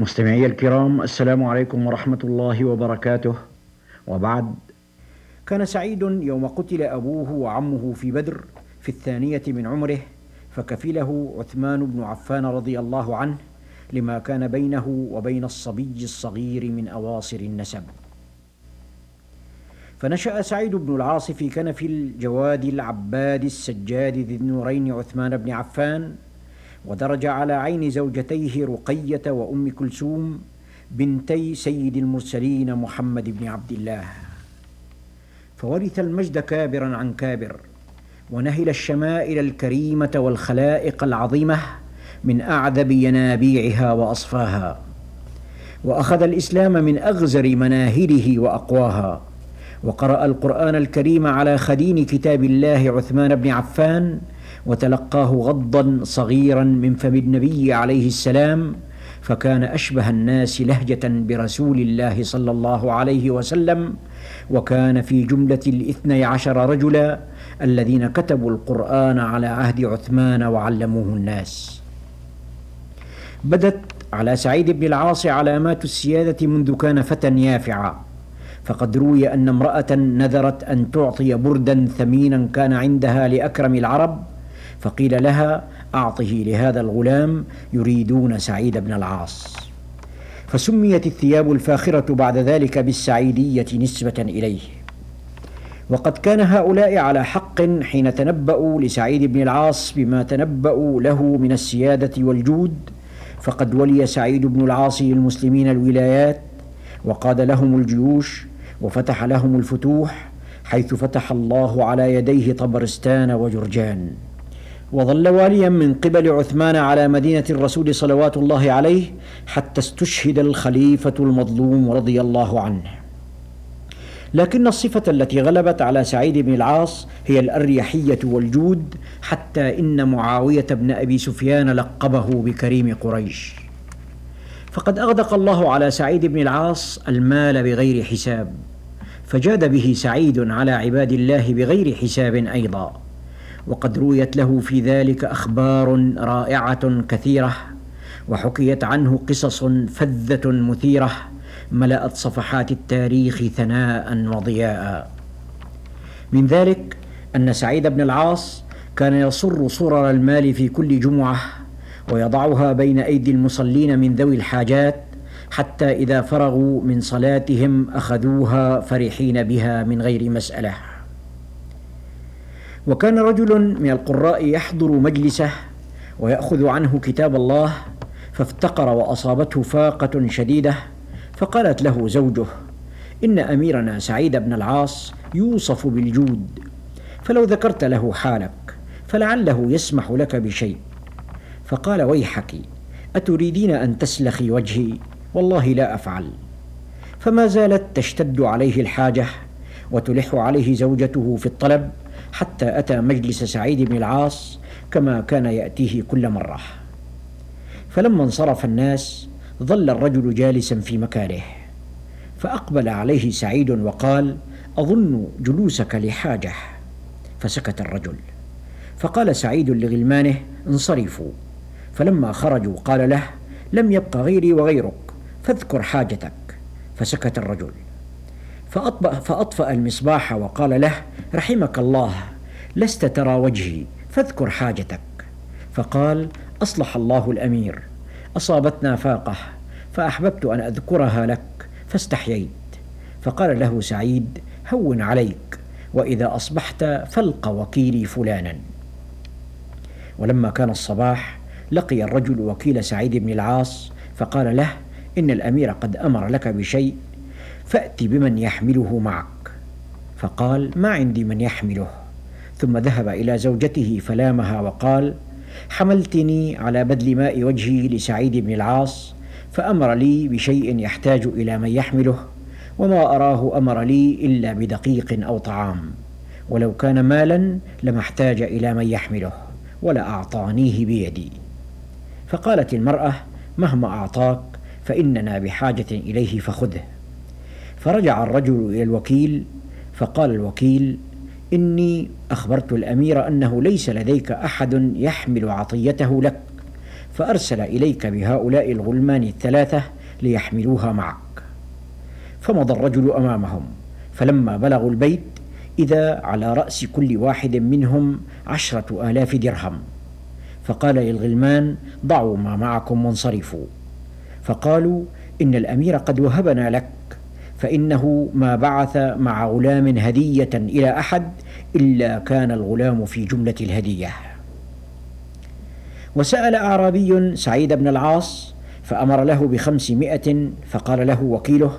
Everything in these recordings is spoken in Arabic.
مستمعي الكرام السلام عليكم ورحمة الله وبركاته. وبعد كان سعيد يوم قتل أبوه وعمه في بدر في الثانية من عمره فكفله عثمان بن عفان رضي الله عنه لما كان بينه وبين الصبي الصغير من أواصر النسب. فنشأ سعيد بن العاص في كنف الجواد العباد السجاد ذي النورين عثمان بن عفان ودرج على عين زوجتيه رقية وأم كلثوم بنتي سيد المرسلين محمد بن عبد الله. فورث المجد كابرا عن كابر ونهل الشمائل الكريمة والخلائق العظيمة من أعذب ينابيعها وأصفاها. وأخذ الإسلام من أغزر مناهله وأقواها. وقرأ القرآن الكريم على خدين كتاب الله عثمان بن عفان وتلقاه غضا صغيرا من فم النبي عليه السلام فكان أشبه الناس لهجة برسول الله صلى الله عليه وسلم وكان في جملة الاثني عشر رجلا الذين كتبوا القرآن على عهد عثمان وعلموه الناس. بدت على سعيد بن العاص علامات السيادة منذ كان فتى يافعا فقد روي أن امرأة نذرت أن تعطي بردا ثمينا كان عندها لأكرم العرب فقيل لها أعطه لهذا الغلام يريدون سعيد بن العاص. فسميت الثياب الفاخرة بعد ذلك بالسعيدية نسبة إليه. وقد كان هؤلاء على حق حين تنبأوا لسعيد بن العاص بما تنبأوا له من السيادة والجود فقد ولي سعيد بن العاص للمسلمين الولايات وقاد لهم الجيوش وفتح لهم الفتوح حيث فتح الله على يديه طبرستان وجرجان. وظل واليا من قبل عثمان على مدينة الرسول صلوات الله عليه حتى استشهد الخليفة المظلوم رضي الله عنه. لكن الصفة التي غلبت على سعيد بن العاص هي الأريحية والجود حتى إن معاوية بن أبي سفيان لقبه بكريم قريش. فقد أغدق الله على سعيد بن العاص المال بغير حساب فجاد به سعيد على عباد الله بغير حساب أيضا. وقد رويت له في ذلك أخبار رائعة كثيرة وحكيت عنه قصص فذة مثيرة ملأت صفحات التاريخ ثناء وضياء. من ذلك أن سعيد بن العاص كان يصر صرر المال في كل جمعة ويضعها بين أيدي المصلين من ذوي الحاجات حتى إذا فرغوا من صلاتهم أخذوها فرحين بها من غير مسألة. وكان رجل من القراء يحضر مجلسه ويأخذ عنه كتاب الله فافتقر وأصابته فاقة شديدة فقالت له زوجه إن أميرنا سعيد بن العاص يوصف بالجود فلو ذكرت له حالك فلعله يسمح لك بشيء فقال ويحك أتريدين أن تسلخي وجهي؟ والله لا أفعل فما زالت تشتد عليه الحاجة وتلح عليه زوجته في الطلب حتى أتى مجلس سعيد بن العاص كما كان يأتيه كل مرة. فلما انصرف الناس ظل الرجل جالسا في مكانه فأقبل عليه سعيد وقال أظن جلوسك لحاجة. فسكت الرجل. فقال سعيد لغلمانه انصرفوا. فلما خرجوا قال له لم يبق غيري وغيرك فاذكر حاجتك. فسكت الرجل. فأطفأ المصباح وقال له رحمك الله لست ترى وجهي فاذكر حاجتك. فقال أصلح الله الأمير أصابتنا فاقة فأحببت أن أذكرها لك فاستحييت. فقال له سعيد هون عليك وإذا أصبحت فلق وكيلي فلانا. ولما كان الصباح لقي الرجل وكيل سعيد بن العاص فقال له إن الأمير قد أمر لك بشيء فأت بمن يحمله معك. فقال ما عندي من يحمله. ثم ذهب إلى زوجته فلامها وقال حملتني على بذل ماء وجهي لسعيد بن العاص فأمر لي بشيء يحتاج إلى من يحمله وما أراه أمر لي إلا بدقيق أو طعام. ولو كان مالا لما احتاج إلى من يحمله ولأعطانيه بيدي. فقالت المرأة مهما أعطاك فإننا بحاجة إليه فخذه. فرجع الرجل إلى الوكيل فقال الوكيل إني أخبرت الأمير أنه ليس لديك أحد يحمل عطيته لك فأرسل إليك بهؤلاء الغلمان الثلاثة ليحملوها معك. فمضى الرجل أمامهم فلما بلغوا البيت إذا على رأس كل واحد منهم عشرة آلاف درهم. فقال للغلمان ضعوا ما معكم وانصرفوا. فقالوا إن الأمير قد وهبنا لك فإنه ما بعث مع غلام هدية إلى أحد إلا كان الغلام في جملة الهدية. وسأل أعرابي سعيد بن العاص فأمر له بخمسمائة فقال له وكيله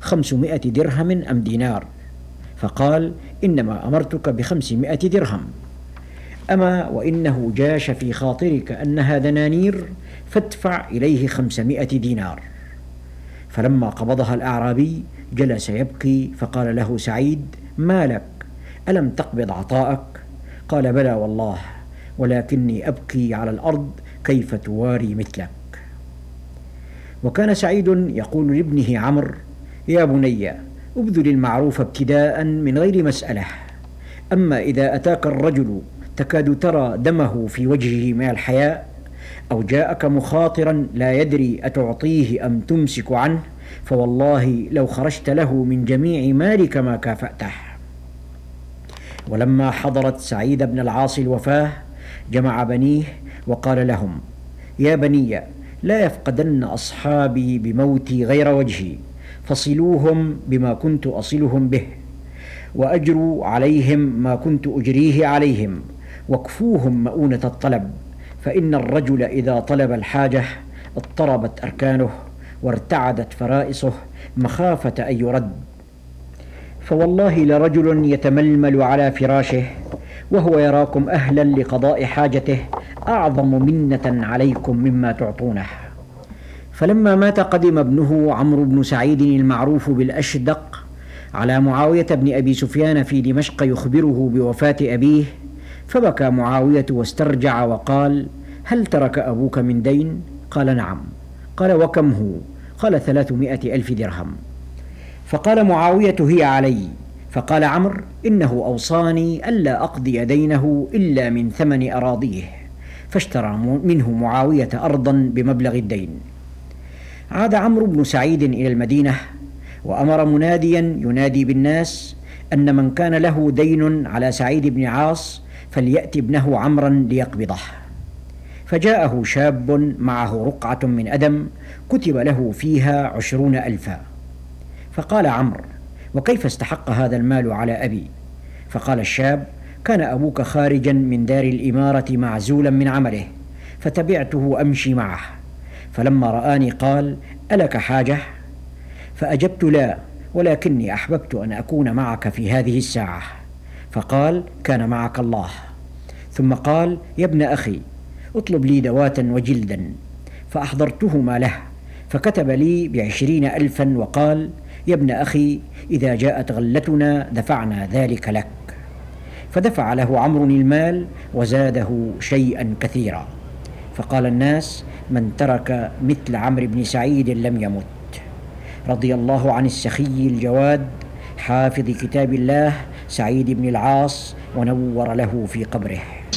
خمسمائة درهم أم دينار؟ فقال إنما أمرتك بخمسمائة درهم. أما وإنه جاش في خاطرك أنها دنانير فادفع إليه خمسمائة دينار. فلما قبضها الأعرابي جلس يبكي فقال له سعيد ما لك؟ ألم تقبض عطاءك؟ قال بلى والله ولكني أبكي على الأرض كيف تواري مثلك. وكان سعيد يقول لابنه عمرو يا بني ابذل المعروف ابتداء من غير مسألة. أما إذا أتاك الرجل تكاد ترى دمه في وجهه من الحياء أو جاءك مخاطرا لا يدري أتعطيه أم تمسك عنه فوالله لو خرجت له من جميع مالك ما كافأته. ولما حضرت سعيد بن العاص الوفاة جمع بنيه وقال لهم يا بني لا يفقدن أصحابي بموتي غير وجهي فصلوهم بما كنت أصلهم به واجروا عليهم ما كنت أجريه عليهم واكفوهم مؤونة الطلب فإن الرجل إذا طلب الحاجة اضطربت أركانه. وارتعدت فرائصه مخافة أن يرد. فوالله لرجل يتململ على فراشه وهو يراكم أهلا لقضاء حاجته أعظم منة عليكم مما تعطونه. فلما مات قدم ابنه عمرو بن سعيد المعروف بالأشدق على معاوية بن أبي سفيان في دمشق يخبره بوفاة أبيه فبكى معاوية واسترجع وقال هل ترك أبوك من دين؟ قال نعم. قال وكم هو؟ قال ثلاثمائة ألف درهم. فقال معاوية هي علي. فقال عمرو إنه أوصاني ألا أقضي دينه إلا من ثمن أراضيه فاشترى منه معاوية أرضا بمبلغ الدين. عاد عمرو بن سعيد إلى المدينة وأمر مناديا ينادي بالناس أن من كان له دين على سعيد بن عاص فليات ابنه عمرا ليقبضه. فجاءه شاب معه رقعة من أدم كتب له فيها عشرون ألفا. فقال عمرو وكيف استحق هذا المال على أبي؟ فقال الشاب كان أبوك خارجا من دار الإمارة معزولا من عمله فتبعته أمشي معه. فلما رآني قال ألك حاجة؟ فأجبت لا ولكني أحببت أن أكون معك في هذه الساعة. فقال كان معك الله. ثم قال يا ابن أخي أطلب لي دواة وجلدا فأحضرتهما له. فكتب لي بعشرين ألفا وقال يا ابن أخي إذا جاءت غلتنا دفعنا ذلك لك. فدفع له عمرو المال وزاده شيئا كثيرا. فقال الناس من ترك مثل عمرو بن سعيد لم يمت. رضي الله عن السخي الجواد حافظ كتاب الله سعيد بن العاص ونور له في قبره.